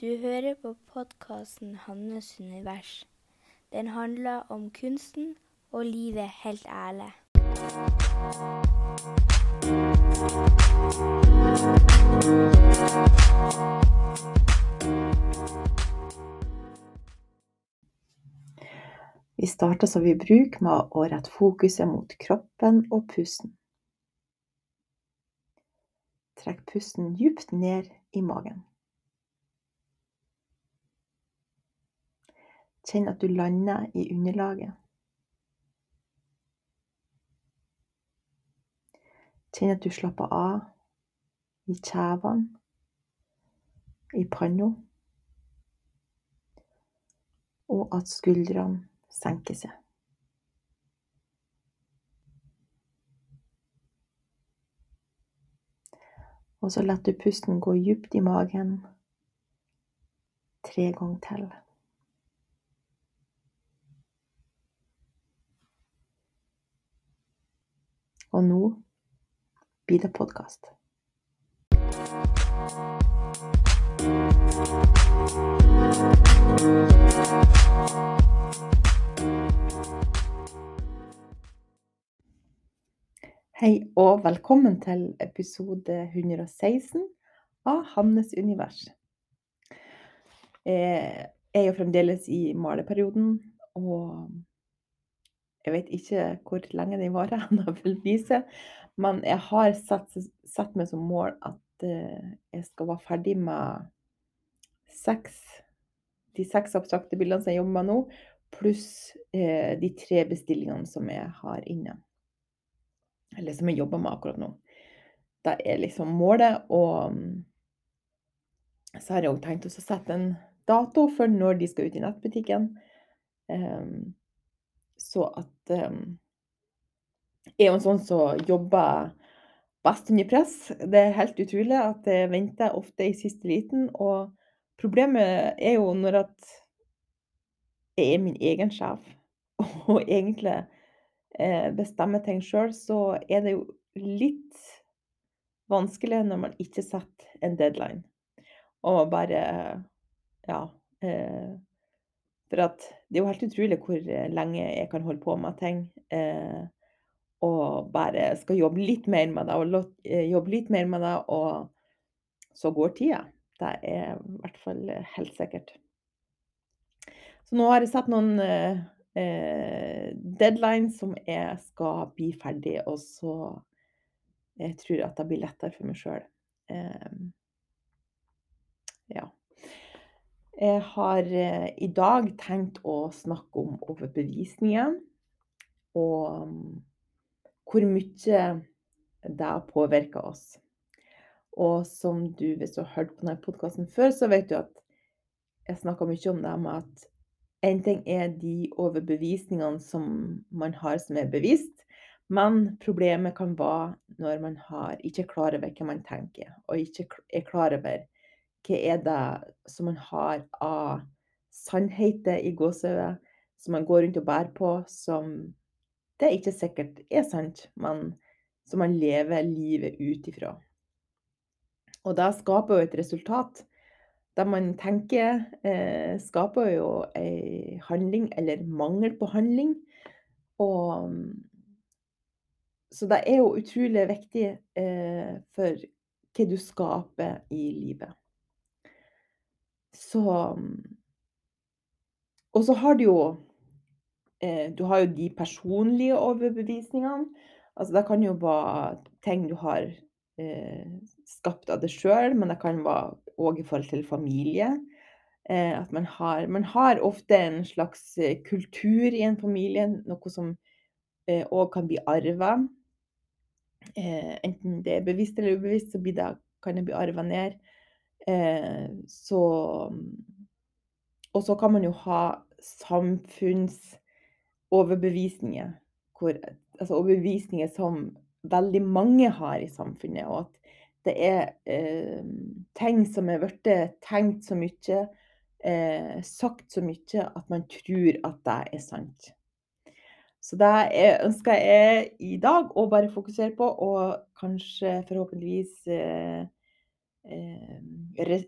Du hører på podkasten 'Hannes univers'. Den handler om kunsten og livet helt ærlig. Vi starter som vi bruker med å rette fokuset mot kroppen og pusten. Trekk pusten djupt ned i magen. Kjenn at du lander i underlaget. Kjenn at du slapper av i kjevene, i panna, og at skuldrene senker seg. Og så lar du pusten gå djupt i magen tre ganger til. Og nå blir det podkast. Hei og velkommen til episode 116 av Hannes univers. Jeg er jo fremdeles i maleperioden, og jeg vet ikke hvor lenge den varer, vil vise. Men jeg har satt, satt meg som mål at eh, jeg skal være ferdig med seks, de seks abstrakte bildene som jeg jobber med nå, pluss eh, de tre bestillingene som jeg har inne. Eller som jeg jobber med akkurat nå. Det er liksom målet. Og så har jeg òg tenkt å sette en dato for når de skal ut i nettbutikken. Um, så at um, Jeg er jo en sånn som jobber best under press. Det er helt utrolig at jeg venter ofte i siste liten. Og problemet er jo når at jeg er min egen sjef, og egentlig eh, bestemmer ting sjøl, så er det jo litt vanskelig når man ikke setter en deadline. Og bare Ja. Eh, for at det er jo helt utrolig hvor lenge jeg kan holde på med ting. Eh, og bare skal jobbe litt mer med det, og jobbe litt mer med det, og så går tida. Det er i hvert fall helt sikkert. Så nå har jeg satt noen eh, deadlines som jeg skal bli ferdig, og så jeg tror at det blir lettere for meg sjøl. Eh, ja. Jeg har eh, i dag tenkt å snakke om overbevisninger, og um, hvor mye det har påvirka oss. Og som du, hvis du har hørt på denne podkasten før, så vet du at jeg snakker mye om det med at en ting er de overbevisningene som man har som er bevisst, men problemet kan være når man har, ikke er klar over hva man tenker, og ikke er klar over hva er det som man har av sannheter i gåsehudet, som man går rundt og bærer på, som det ikke sikkert er sant, men som man lever livet ut ifra. Og det skaper jo et resultat det man tenker, eh, skaper jo ei handling, eller mangel på handling. Og Så det er jo utrolig viktig eh, for hva du skaper i livet. Så Og så har du jo eh, Du har jo de personlige overbevisningene. Altså det kan jo være ting du har eh, skapt av deg sjøl, men det kan være òg i forhold til familie. Eh, at man har, man har ofte en slags kultur i en familie, noe som òg kan bli arva. Enten det er bevisst eller ubevisst, så det, kan det bli arva ned. Eh, så Og så kan man jo ha samfunnsoverbevisninger. Altså overbevisninger som veldig mange har i samfunnet. Og at det er eh, ting som er blitt tenkt så mye, eh, sagt så mye, at man tror at det er sant. Så det ønsker jeg i dag å bare fokusere på, og kanskje forhåpentligvis eh, eh,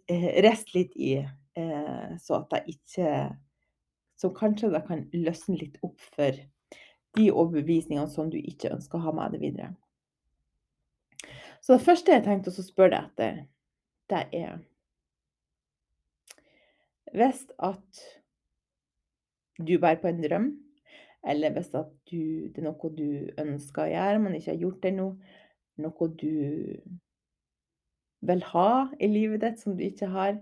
eh litt i eh, så at jeg ikke Så kanskje det kan løsne litt opp for de overbevisningene som du ikke ønsker å ha med deg videre. Så det første jeg tenkte å spørre deg etter, det er Hvis at du bærer på en drøm, eller hvis at du, det er noe du ønsker å gjøre, men ikke har gjort det ennå, noe du vil ha i livet ditt som du ikke har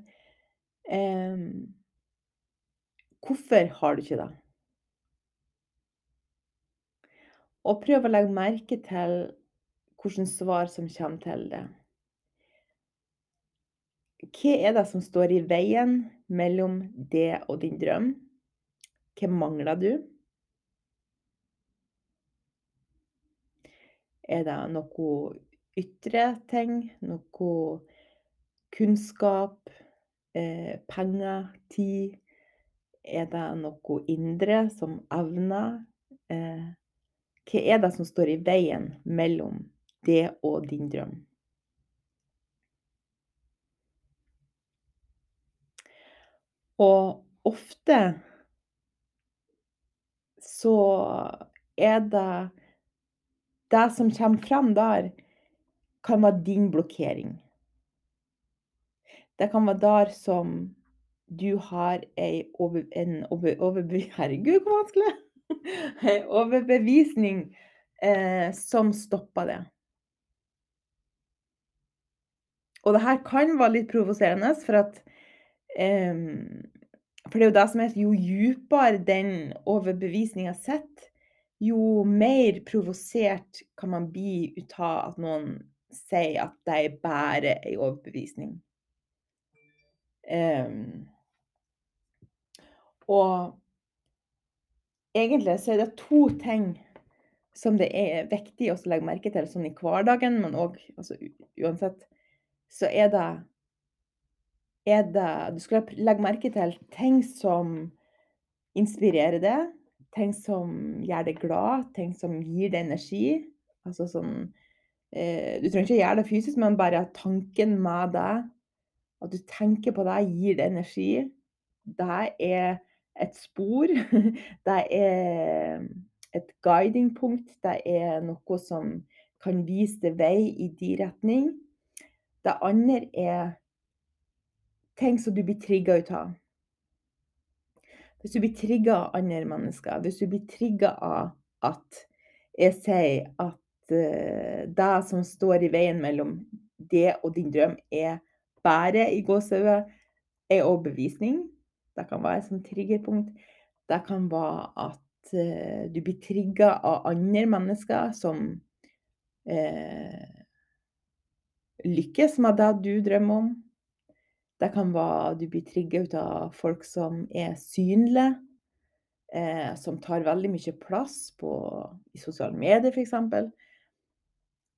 eh, Hvorfor har du ikke det? Og prøv å legge merke til hvilke svar som kommer til det. Hva er det som står i veien mellom det og din drøm? Hva mangler du? Er det noe ytre ting? Noe kunnskap? Eh, penger? Tid? Er det noe indre som evner? Eh, hva er det som står i veien mellom det og din drøm? Og ofte så er det Det som kommer fram der, kan være din blokkering. Det kan være der som du har over, en over, overbe... Herregud, hvor vanskelig! Ei overbevisning eh, som stopper det. Og det her kan være litt provoserende, for at eh, For det er jo det som er Jo dypere den overbevisninga sitter, jo mer provosert kan man bli ut av at noen sier at de bærer ei overbevisning. Um, og egentlig så er det to ting som det er viktig å legge merke til sånn i hverdagen, men òg altså, uansett, så er det, er det Du skal legge merke til ting som inspirerer deg, ting som gjør deg glad, ting som gir deg energi. Altså sånn Du trenger ikke gjøre det fysisk, men bare tanken med det, at du tenker på det, gir deg energi. Det er et spor. Det er et guidingpunkt. Det er noe som kan vise deg vei i din retning. Det andre er ting som du blir trigga ut av. Hvis du blir trigga av andre mennesker, hvis du blir trigga av at jeg sier at det som står i veien mellom det og din drøm, er bare i gåsehudet er overbevisning, det kan være som triggerpunkt. Det kan være at uh, du blir trigga av andre mennesker som uh, lykkes med det du drømmer om. Det kan være du blir trigga ut av folk som er synlige. eh, som tar veldig mye plass på, i sosiale medier, f.eks.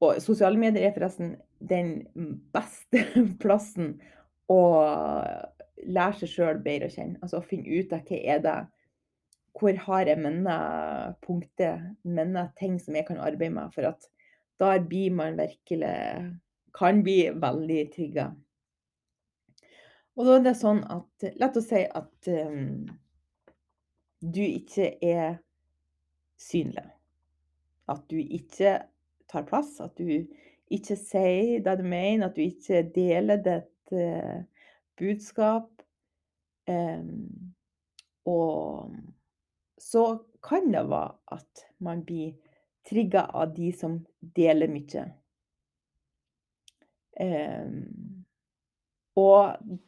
Og sosiale medier er forresten den beste plassen å lære seg sjøl bedre å kjenne. Altså å finne ut av hva er det Hvor har jeg mine punkter, mine ting som jeg kan arbeide med? For at da blir man virkelig Kan bli veldig trygga. Og da er det sånn at La oss si at um, du ikke er synlig. At du ikke tar plass. At du ikke sier det du mener. At du ikke deler ditt eh, budskap. Eh, og så kan det være at man blir trigga av de som deler mye. Eh, og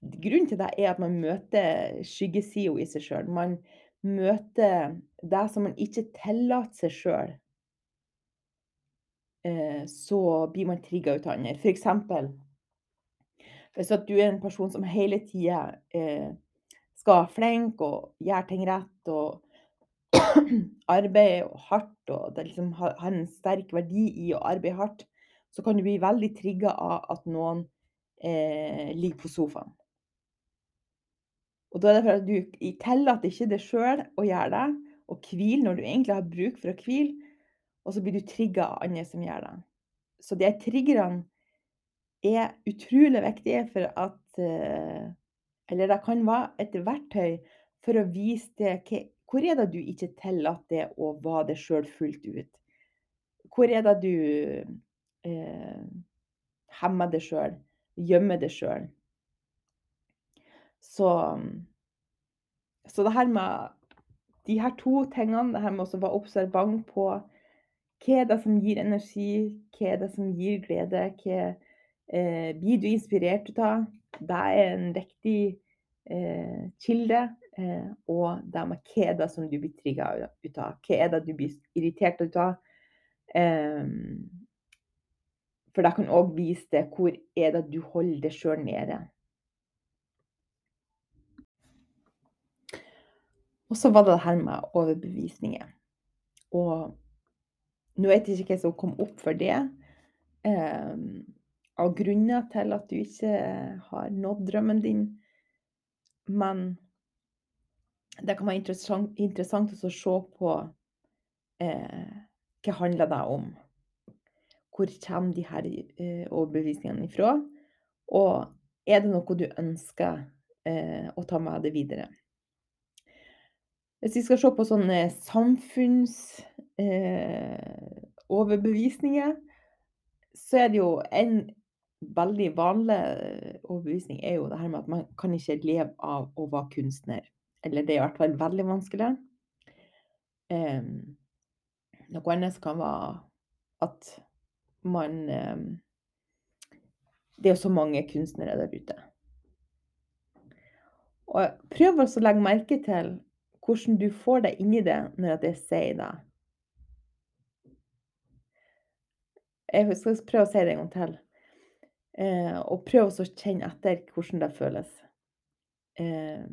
grunnen til det er at man møter skyggesida i seg sjøl. Man møter det som man ikke tillater seg sjøl. Uh, så blir man trigga ut av andre. Eksempel hvis du er en person som hele tida eh, skal være flink og gjøre ting rett og arbeide hardt og det liksom har en sterk verdi i å arbeide hardt, så kan du bli veldig trigga av at noen eh, ligger på sofaen. Og da er det for at du tillater ikke deg sjøl å gjøre det, og hvile når du egentlig har bruk for å hvile, og så blir du trigga av andre som gjør det. Så de triggerne er utrolig viktige for at uh, Eller det kan være et verktøy for å vise det Hvor er det du ikke tillater å være deg sjøl fullt ut? Hvor er det du eh, hemmer deg sjøl, gjemmer deg sjøl? Så så det her med de her to tingene, det her med å være observant på hva er det som gir energi, hva er det som gir glede, hva eh, blir du inspirert av? Det er en riktig eh, kilde. Eh, og det med hva er det som du blir trigga ut av? Hva er det du blir irritert ut av? Eh, for det kan òg vise deg hvor er det du holder deg sjøl nede. Og så var det det her med overbevisninger. Og nå vet jeg ikke hva som kom opp for det. Eh, av grunner til at du ikke har nådd drømmen din. Men det kan være interessant, interessant å se på eh, hva handler det om. Hvor kommer her eh, overbevisningene ifra? Og er det noe du ønsker eh, å ta med deg videre? Hvis vi skal se på sånne samfunnsoverbevisninger, eh, så er det jo en veldig vanlig overbevisning er jo det her med at man kan ikke leve av å være kunstner. Eller det er i hvert fall veldig vanskelig. Eh, noe annet kan være at man eh, Det er jo så mange kunstnere der ute. Og prøv å legge merke til hvordan du får deg inni det når det sier det. Jeg skal prøve å si det en gang til. Eh, og prøv å kjenne etter hvordan det føles. Eh,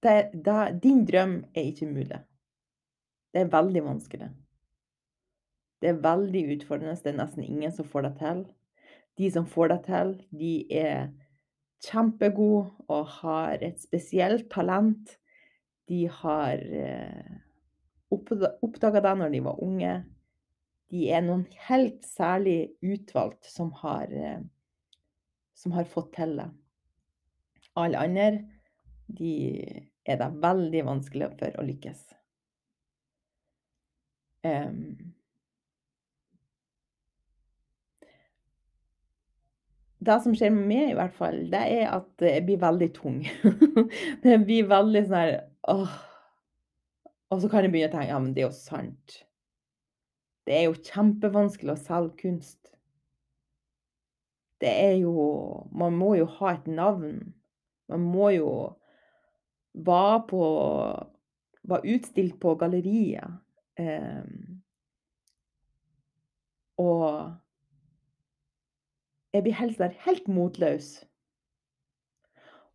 det, det, din drøm er ikke mulig. Det er veldig vanskelig. Det er veldig utfordrende. Det er nesten ingen som får det til. De som får det til, de er kjempegode og har et spesielt talent de har eh, oppdaga det når de var unge. De er noen helt særlig utvalgt som har, eh, som har fått til det. Alle andre de er det veldig vanskelig for å lykkes. Um, det som skjer med meg, i hvert fall, det er at jeg blir veldig tung. det blir veldig sånn her Og så kan jeg begynne å tenke ja, men det er jo sant. Det er jo kjempevanskelig å selge kunst. Det er jo Man må jo ha et navn. Man må jo være på Være utstilt på galleriet. Um, og jeg blir helt, helt motløs.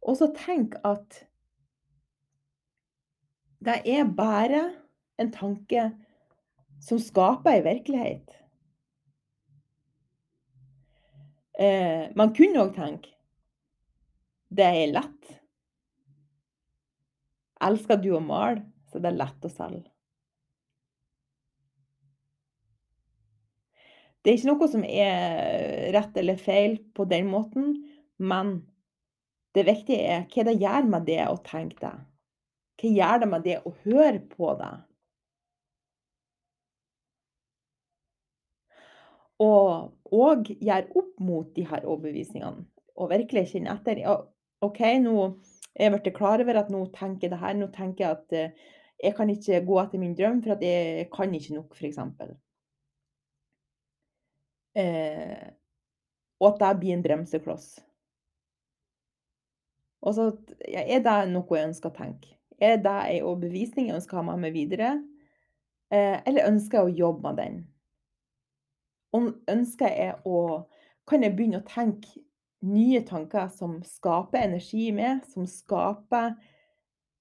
Og så tenk at det er bare en tanke som skaper ei virkelighet. Eh, man kunne òg tenke det er lett. Elsker du å male, så det er lett å selge. Det er ikke noe som er rett eller feil på den måten, men det viktige er hva det gjør med det å tenke det. Hva gjør det med det å høre på det? Og, òg gjøre opp mot de her overbevisningene. Og virkelig kjenne etter. Ja, OK, nå er jeg blitt klar over at nå tenker det her. Nå tenker jeg at eh, jeg kan ikke gå etter min drøm, for at jeg kan ikke nok, f.eks. Eh, og at det blir en bremsekloss. Og så er det noe jeg ønsker å tenke. Er det ei overbevisning jeg ønsker å ha med meg videre? Eh, eller ønsker jeg å jobbe med den? Ønsker jeg å Kan jeg begynne å tenke nye tanker som skaper energi i meg, som skaper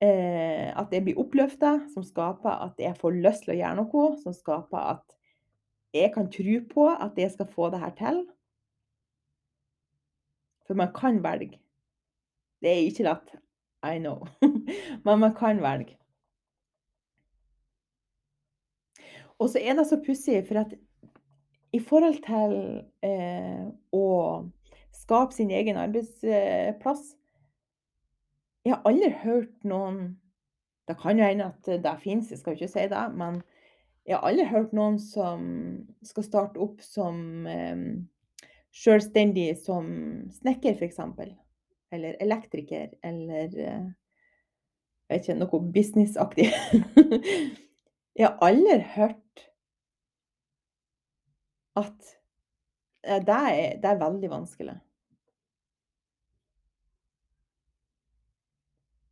eh, at jeg blir oppløfta, som skaper at jeg får lyst til å gjøre noe, som skaper at jeg kan tro på at jeg skal få det her til. For man kan velge. Det er ikke lett, I know, men man kan velge. Og så er det så pussig, for at i forhold til eh, å skape sin egen arbeidsplass, Jeg har aldri hørt noen Det kan jo hende at det fins, jeg skal ikke si det, men jeg har aldri hørt noen som skal starte opp som eh, selvstendig som snekker, f.eks. Eller elektriker, eller eh, jeg vet ikke, noe businessaktig. jeg har aldri hørt at eh, det er, det er veldig vanskelig.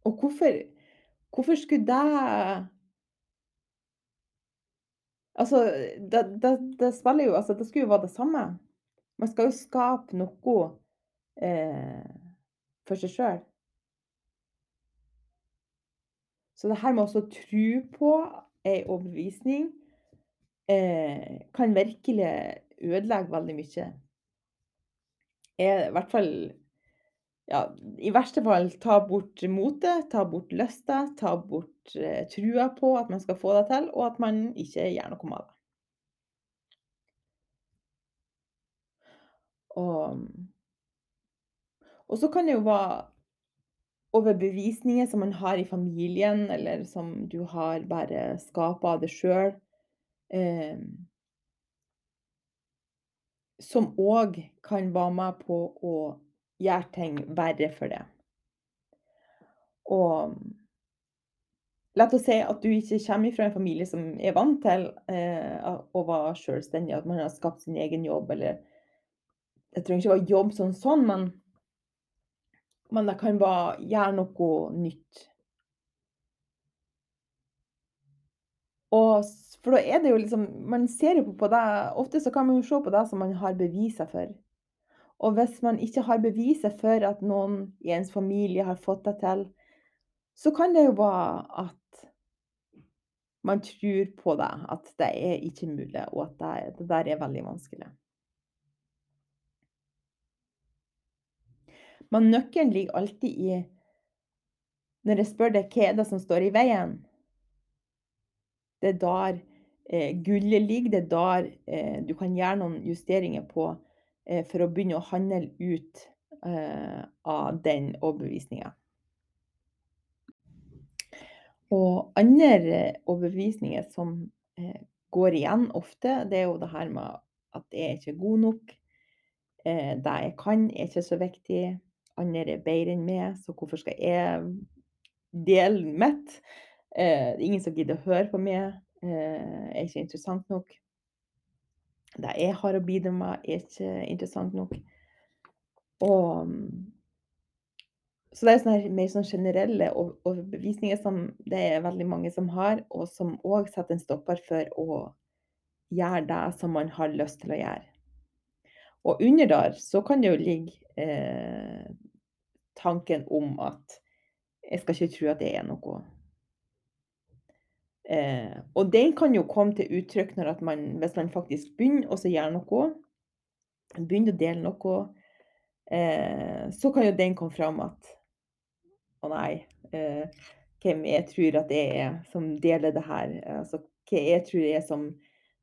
Og hvorfor hvorfor skulle det Altså, det det det spiller jo altså, det skulle jo være det samme. Man skal jo skape noe, eh, for seg sjøl. Så det her med også tro på ei overbevisning, eh, kan virkelig ødelegge veldig mye. Er i hvert fall ja, i verste fall ta bort motet, ta bort lysta, ta bort eh, trua på at man skal få det til, og at man ikke gjør noe med det. Og og så kan det jo være overbevisninger som man har i familien, eller som du har bare skapa av deg sjøl, eh, som òg kan være med på å gjøre ting verre for deg. Og la oss si at du ikke kommer fra en familie som er vant til eh, å være selvstendig, at man har skapt sin egen jobb, eller Det trenger ikke være jobb som sånn, men men det kan bare gjøre noe nytt. Og for da er det jo liksom man ser jo på det ofte så kan man jo se på det som man har beviser for. Og hvis man ikke har beviser for at noen i ens familie har fått det til, så kan det jo være at man tror på det, at det er ikke mulig, og at det det der er veldig vanskelig. Men nøkkelen ligger alltid i når jeg spør deg hva er det som står i veien? Det er der eh, gullet ligger, det er der eh, du kan gjøre noen justeringer på eh, for å begynne å handle ut eh, av den overbevisninga. Og andre overbevisninger som eh, går igjen ofte, det er jo det her med at jeg er ikke god nok. Eh, det jeg kan, er ikke så viktig. Andre er bedre enn meg, så hvorfor skal jeg dele mitt? Eh, ingen som gidder å høre på meg. Eh, er ikke interessant nok. Det jeg har å bidra med, er ikke interessant nok. Og så det er sånne mer sånn generelle overbevisninger som det er veldig mange som har, og som òg setter en stopper for å gjøre det som man har lyst til å gjøre. Og under der så kan det jo ligge eh, tanken om at jeg skal ikke tro at jeg er noe. Eh, og den kan jo komme til uttrykk når at man, hvis man faktisk begynner å gjøre noe, begynner å dele noe, eh, så kan jo den komme fram at å nei, eh, hvem jeg tror at jeg er som deler det her. Altså hva jeg tror jeg er som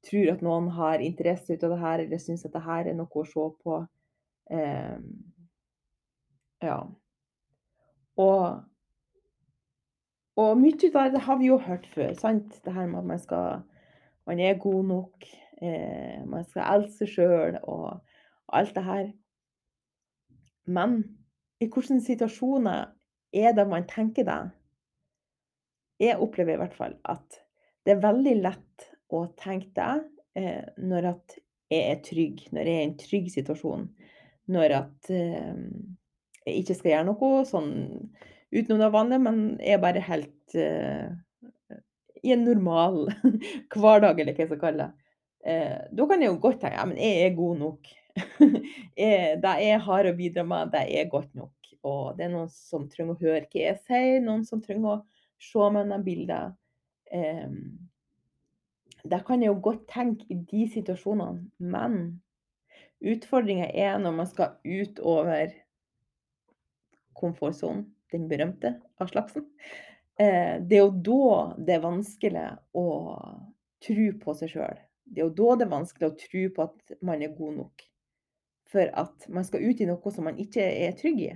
tror at noen har interesse ut av det her, eller syns at det her er noe å se på. Eh, ja. Og og mye av det har vi jo hørt før, sant. Det her med at man skal man er god nok, eh, man skal elske seg sjøl og alt det her. Men i hvilke situasjoner er det man tenker det? Jeg opplever i hvert fall at det er veldig lett å tenk deg eh, når at jeg er trygg, når jeg er i en trygg situasjon. Når at eh, jeg ikke skal gjøre noe sånn utenom det vanlige, men er bare helt eh, i en normal hverdag, eller hva jeg skal kalle det. Eh, da kan jeg jo godt tenke ja, men jeg er god nok. det jeg har å bidra med, det er godt nok. Og det er noen som trenger å høre hva jeg sier, noen som trenger å se mine bildet. Eh, det kan jeg jo godt tenke i de situasjonene, men utfordringa er når man skal utover komfortsonen, den berømte av slagsen. Eh, det er jo da det er vanskelig å tro på seg sjøl. Det er jo da det er vanskelig å tro på at man er god nok. For at man skal ut i noe som man ikke er trygg i.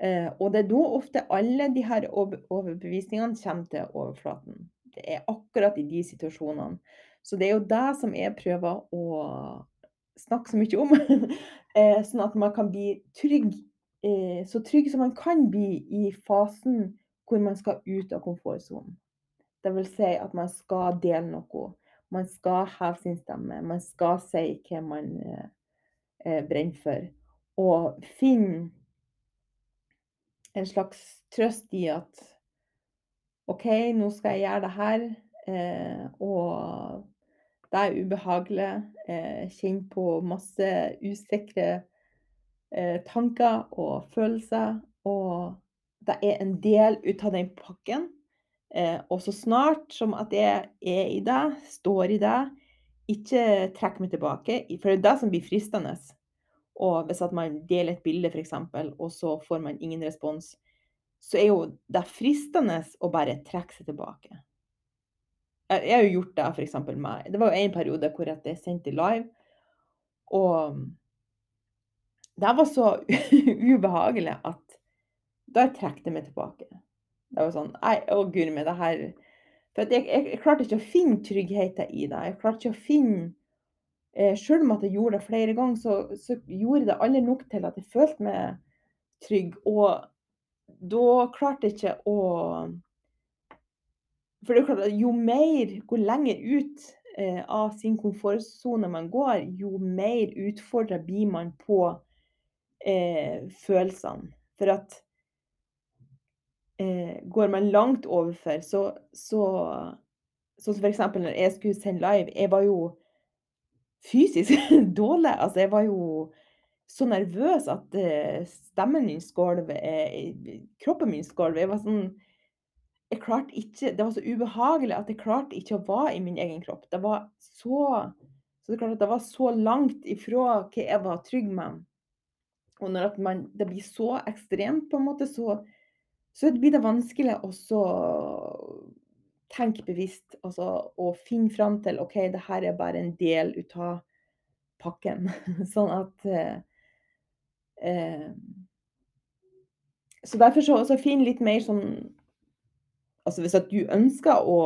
Eh, og det er da ofte alle de her overbevisningene kommer til overflaten. Det er akkurat i de situasjonene. Så det er jo det som jeg prøver å snakke så mye om. eh, sånn at man kan bli trygg, eh, så trygg som man kan bli i fasen hvor man skal ut av komfortsonen. Vil si at man skal dele noe. Man skal heve sin stemme. Man skal si hva man eh brenner for. Og finne en slags trøst i at OK, nå skal jeg gjøre det her. Eh, og det er ubehagelig. Eh, Kjenne på masse usikre eh, tanker og følelser. Og det er en del ut av den pakken. Og så snart som at jeg er i det, står i det, ikke trekk meg tilbake. For det er det som blir fristende. Og hvis at man deler et bilde, f.eks., og så får man ingen respons, så er jo det fristende å bare trekke seg tilbake. Jeg har jo gjort det f.eks. med Det var jo en periode hvor jeg sendte live, og det var så ubehagelig at da trakk jeg meg tilbake. Det var sånn Nei, å guri meg, det her For jeg, jeg, jeg, klarte ikke å finne tryggheten i det. Jeg klarte ikke å finne eh, Selv om at jeg gjorde det flere ganger, så, så gjorde det aldri nok til at jeg følte meg trygg. Og da klarte jeg ikke å For det er klart at jo mer, hvor lenger ut eh, av sin komfortsone man går, jo mer utfordra blir man på eh, følelsene. For at eh, går man langt overfor, så, så Sånn som f.eks. når jeg skulle sende live. Jeg var jo fysisk dårlig. Altså, jeg var jo så nervøs at uh, stemmen min skalv, uh, kroppen min var sånn Det var så ubehagelig at jeg klarte ikke å være i min egen kropp. Det var så så det, var så langt ifra hva jeg var trygg med. Og når man, det blir så ekstremt, på en måte, så, så blir det vanskelig å tenke bevisst altså, og finne fram til OK, det her er bare en del ut av pakken. sånn at Eh, så derfor så, så finn litt mer sånn Altså hvis du ønsker å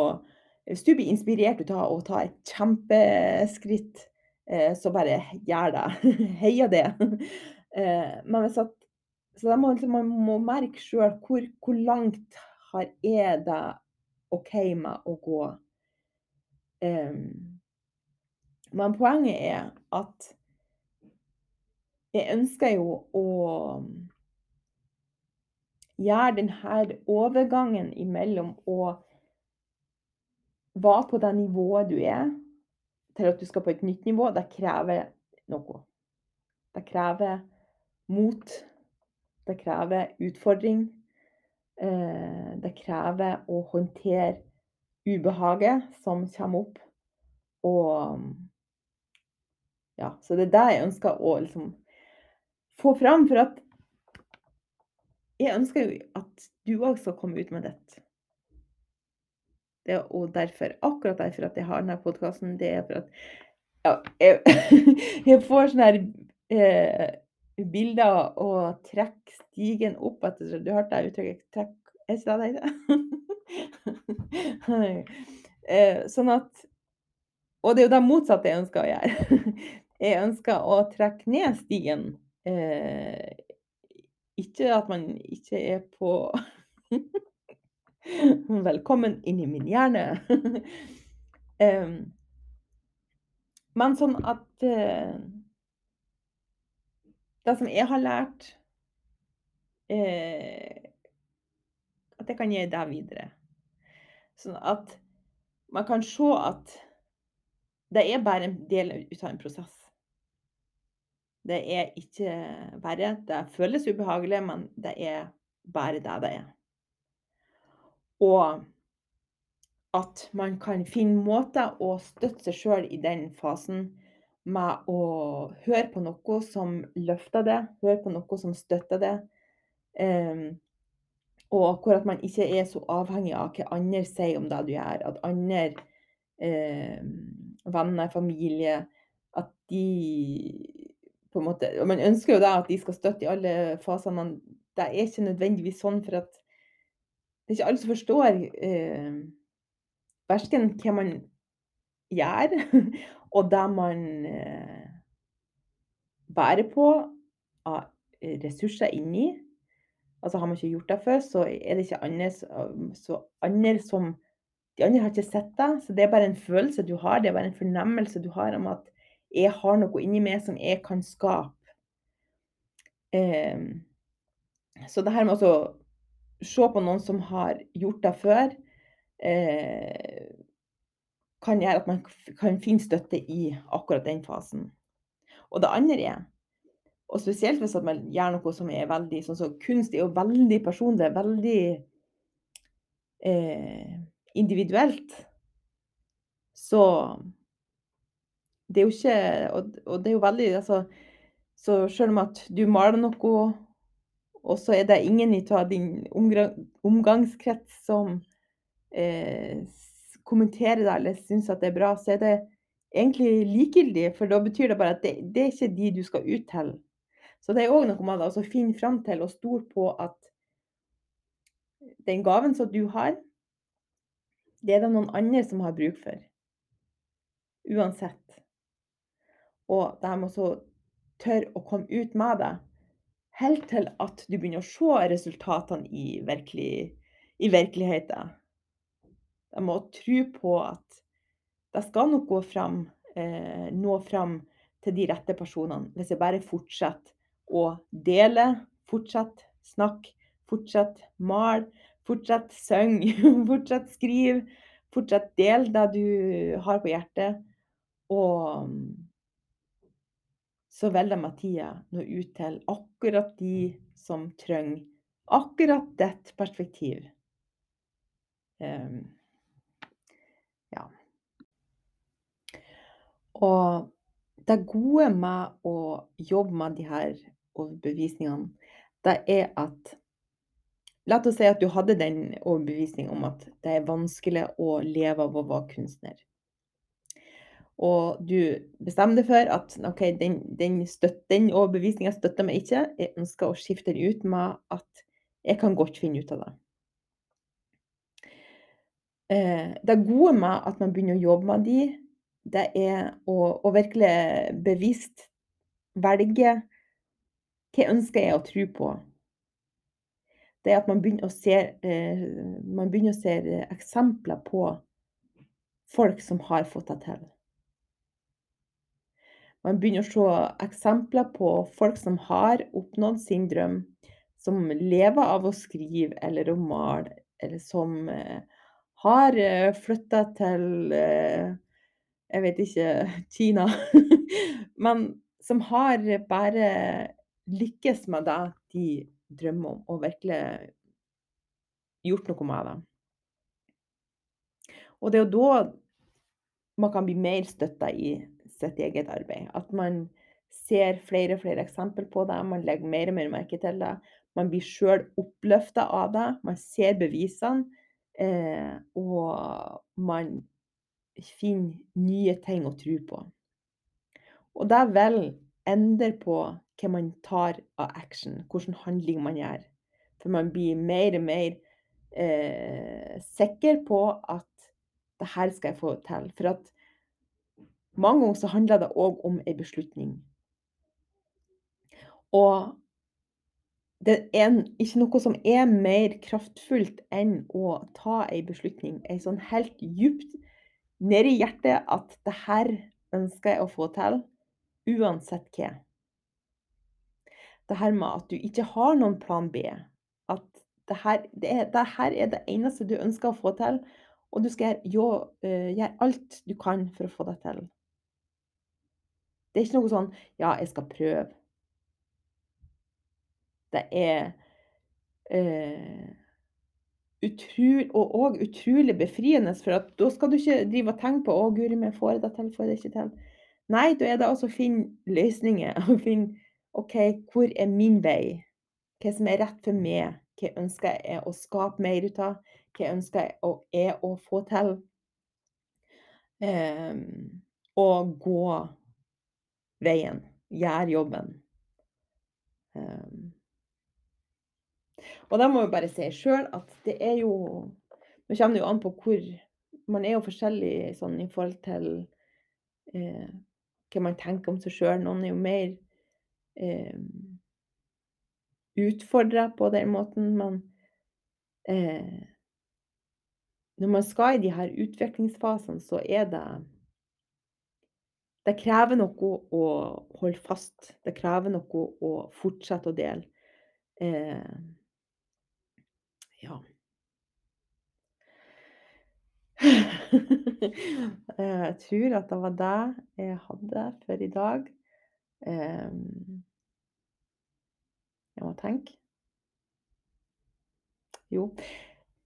Hvis du blir inspirert av å ta et kjempeskritt, eh, så bare gjør det. Heia det. Eh, men hvis at Så må, liksom, man må merke sjøl hvor, hvor, langt har er det OK med å gå. Men poenget er at jeg ønsker jo å gjøre denne overgangen imellom å være på det nivået du er, til at du skal på et nytt nivå. Det krever noe. Det krever mot. Det krever utfordring. Eh, det krever å håndtere ubehaget som kommer opp. Og ja, så det er det jeg ønsker å liksom få fram. For at jeg ønsker jo at du òg skal komme ut med dette. Det, og derfor, akkurat derfor at jeg har denne podkasten, det er for at ja, jeg, jeg, får sånne her eh, bilder og trekker stigen opp etter Du hørte det uttrykket? Trekk Er ikke det det heter? Sånn at Og det er jo det motsatte jeg ønsker å gjøre. Jeg ønsker å trekke ned stigen Eh, ikke at man ikke er på Velkommen inn i min hjerne. eh, men sånn at eh, Det som jeg har lært uh, At jeg kan gi det videre. Sånn at man kan se at det er bare en del ut av en prosess. Det er ikke verre. Det føles ubehagelig, men det er bare det det er. Og at man kan finne måter å støtte seg sjøl i den fasen med å høre på noe som løfter det, høre på noe som støtter det. Um, og hvor at man ikke er så avhengig av hva andre sier om det du gjør. At andre um, venner, familie, at de på en måte, og Man ønsker jo da at de skal støtte i alle faser, men det er ikke nødvendigvis sånn, for at det er ikke alle som forstår eh, verken hva man gjør, og det man eh, bærer på av ressurser inni. Altså har man ikke gjort det før, så er det ikke andre som De andre har ikke sett det, så det er bare en følelse du har, det er bare en fornemmelse du har om at jeg har noe inni meg som jeg kan skape. Eh, så det her med å se på noen som har gjort det før, eh, kan gjøre at man kan finne støtte i akkurat den fasen. Og det andre er og spesielt hvis man gjør noe som er veldig sånn så Kunst er jo veldig personlig, veldig eh, individuelt. Så det er jo ikke og, og, det er jo veldig altså, Så selv om at du maler noe, og så er det ingen i din omgangskrets som eh, kommenterer det eller syns at det er bra, så er det egentlig likegyldig. For da betyr det bare at det, det er ikke de du skal ut til. Så det er òg noe med å finne fram til og stole på at den gaven som du har, det er det noen andre som har bruk for. Uansett. Og de må så tørre å komme ut med det, helt til at du begynner å se resultatene i, virkelig, i virkeligheten. De må tro på at det skal nok gå fram, eh, nå fram til de rette personene, hvis jeg bare fortsetter å dele. fortsetter snakke, fortsetter mal, fortsetter synge, fortsetter skrive, fortsetter del det du har på hjertet. Og så velger tida nå ut til akkurat de som trenger akkurat ditt perspektiv. Um, ja. Og det gode med å jobbe med de her overbevisningene, det er at La oss si at du hadde den overbevisningen om at det er vanskelig å leve av å være kunstner. Og du bestemmer deg for at OK, den, den, den overbevisninga støtter meg ikke. Jeg ønsker å skifte den ut med at jeg kan godt finne ut av det. Eh, det gode med at man begynner å jobbe med de, det er å, å virkelig bevisst velge hva ønsker jeg å tro på? Det er at man begynner å se, eh, man begynner å se eksempler på folk som har fått det til. Man begynner å se eksempler på folk som har oppnådd sin drøm, som lever av å skrive eller å male, eller som eh, har eh, flytta til jeg vet ikke Kina. Men som har bare lykkes med det de drømmer om, og virkelig gjort noe med det. Og det er jo da man kan bli mer støtta i sitt eget arbeid. At man ser flere og flere eksempler på det, man legger mer og mer merke til det. Man blir sjøl oppløfta av det, man ser bevisene, eh, og man finner nye ting å tro på. Og det vil endre på hva man tar av action, hvilken handling man gjør. For man blir mer og mer eh, sikker på at det her skal jeg få til. For at mange ganger så handler det òg om en beslutning. Og det er ikke noe som er mer kraftfullt enn å ta en beslutning. Ei sånn helt djupt nedi hjertet at det her ønsker jeg å få til, uansett hva det her med at du ikke har noen plan B. At det her, er, det er det eneste du ønsker å få til, og du skal gjøre, uh, gjøre alt du kan for å få det til. Det er ikke noe sånn 'ja, jeg skal prøve'. Det er eh, utrolig, og og utrolig befriende, for da skal du ikke drive og tenke på 'å, guri meg, får jeg det til, får jeg det ikke til'? Nei, da er det altså å finne løsninger. og finne OK, hvor er min vei? Hva som er rett for meg? Hva ønsker jeg å skape mer ut av? Hva ønsker jeg å, er å få til? Um, og gå veien. Gjør jobben. Um, Og da må vi bare si sjøl at det er jo Nå kommer det jo an på hvor Man er jo forskjellig sånn i forhold til eh, hva man tenker om seg sjøl. Noen er jo mer eh, utfordra på den måten. men eh, Når man skal i de her utviklingsfasene, så er det Det krever noe å holde fast. Det krever noe å fortsette å dele. Eh, ja. jeg tror at det var det jeg hadde for i dag. Um, jeg må tenke. Jo.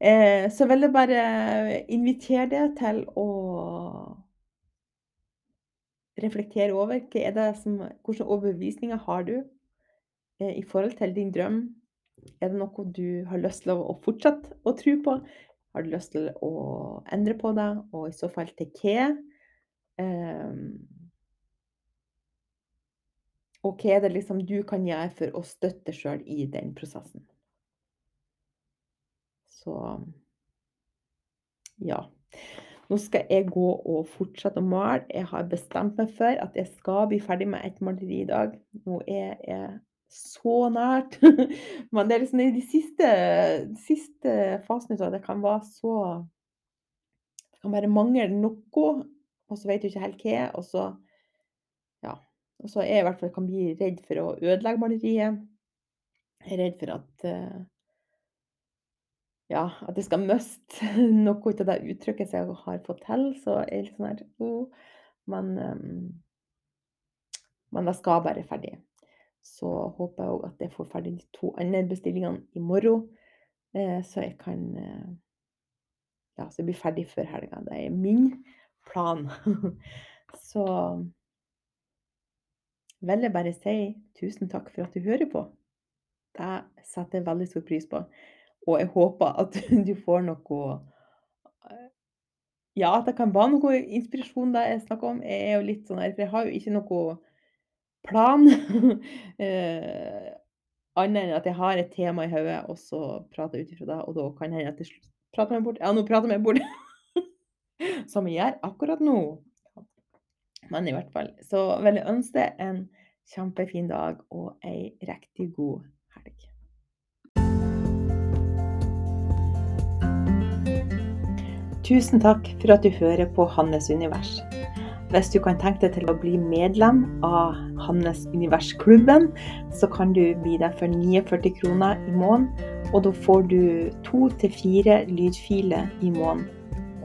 Eh, så vil jeg bare invitere deg til å reflektere over er som, hvilke overbevisninger har du eh, i forhold til din drøm. Er det noe du har lyst til å fortsette å tro på? Har du lyst til å endre på det, og i så fall til hva? Um, og hva er det liksom du kan gjøre for å støtte sjøl i den prosessen? Så ja. Nå skal jeg gå og fortsette å male. Jeg har bestemt meg for at jeg skal bli ferdig med et maleri i dag. Nå er jeg så nært. Men det er liksom i de siste, de siste fasene av det kan være så Det kan bare mangle noe, og så vet du ikke helt hva. Og så ja. Og så er jeg i hvert fall kan bli redd for å ødelegge maleriet. Jeg er redd for at uh, ja, at jeg skal miste noe av det uttrykket som jeg har fått til. Så jeg er litt sånn her oh, Men um, men det skal bare ferdig. Så håper jeg òg at jeg får ferdig de to andre bestillingene i morgen, eh, så jeg kan eh, Ja, så jeg blir ferdig før helga. Det er min plan. så vil jeg bare si tusen takk for at du hører på. Det setter jeg veldig stor pris på. Og jeg håper at du får noe eh, Ja, at det kan være noe inspirasjon det jeg snakker om. Jeg er jo litt sånn her, for jeg har jo ikke noe plan. eh, Annet enn at jeg har et tema i hodet, og så prater jeg ut ifra det. Og da kan hende at jeg prater meg bort. Ja, nå prater jeg meg bort. Som jeg gjør akkurat nå. Men i hvert fall. Så vil jeg ønske en kjempefin dag og ei riktig god Tusen takk for at du hører på Hannes univers. Hvis du kan tenke deg til å bli medlem av Hannes Univers-klubben, så kan du bli det for 49 kroner i måneden. Og da får du to til fire lydfiler i måneden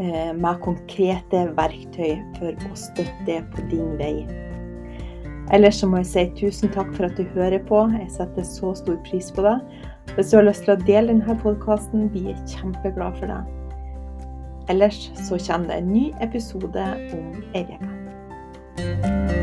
eh, med konkrete verktøy for å støtte på din vei. Ellers så må jeg si tusen takk for at du hører på. Jeg setter så stor pris på det. Hvis du har lyst til å dele denne podkasten, blir jeg kjempeglad for det. Ellers så kommer det en ny episode om uke.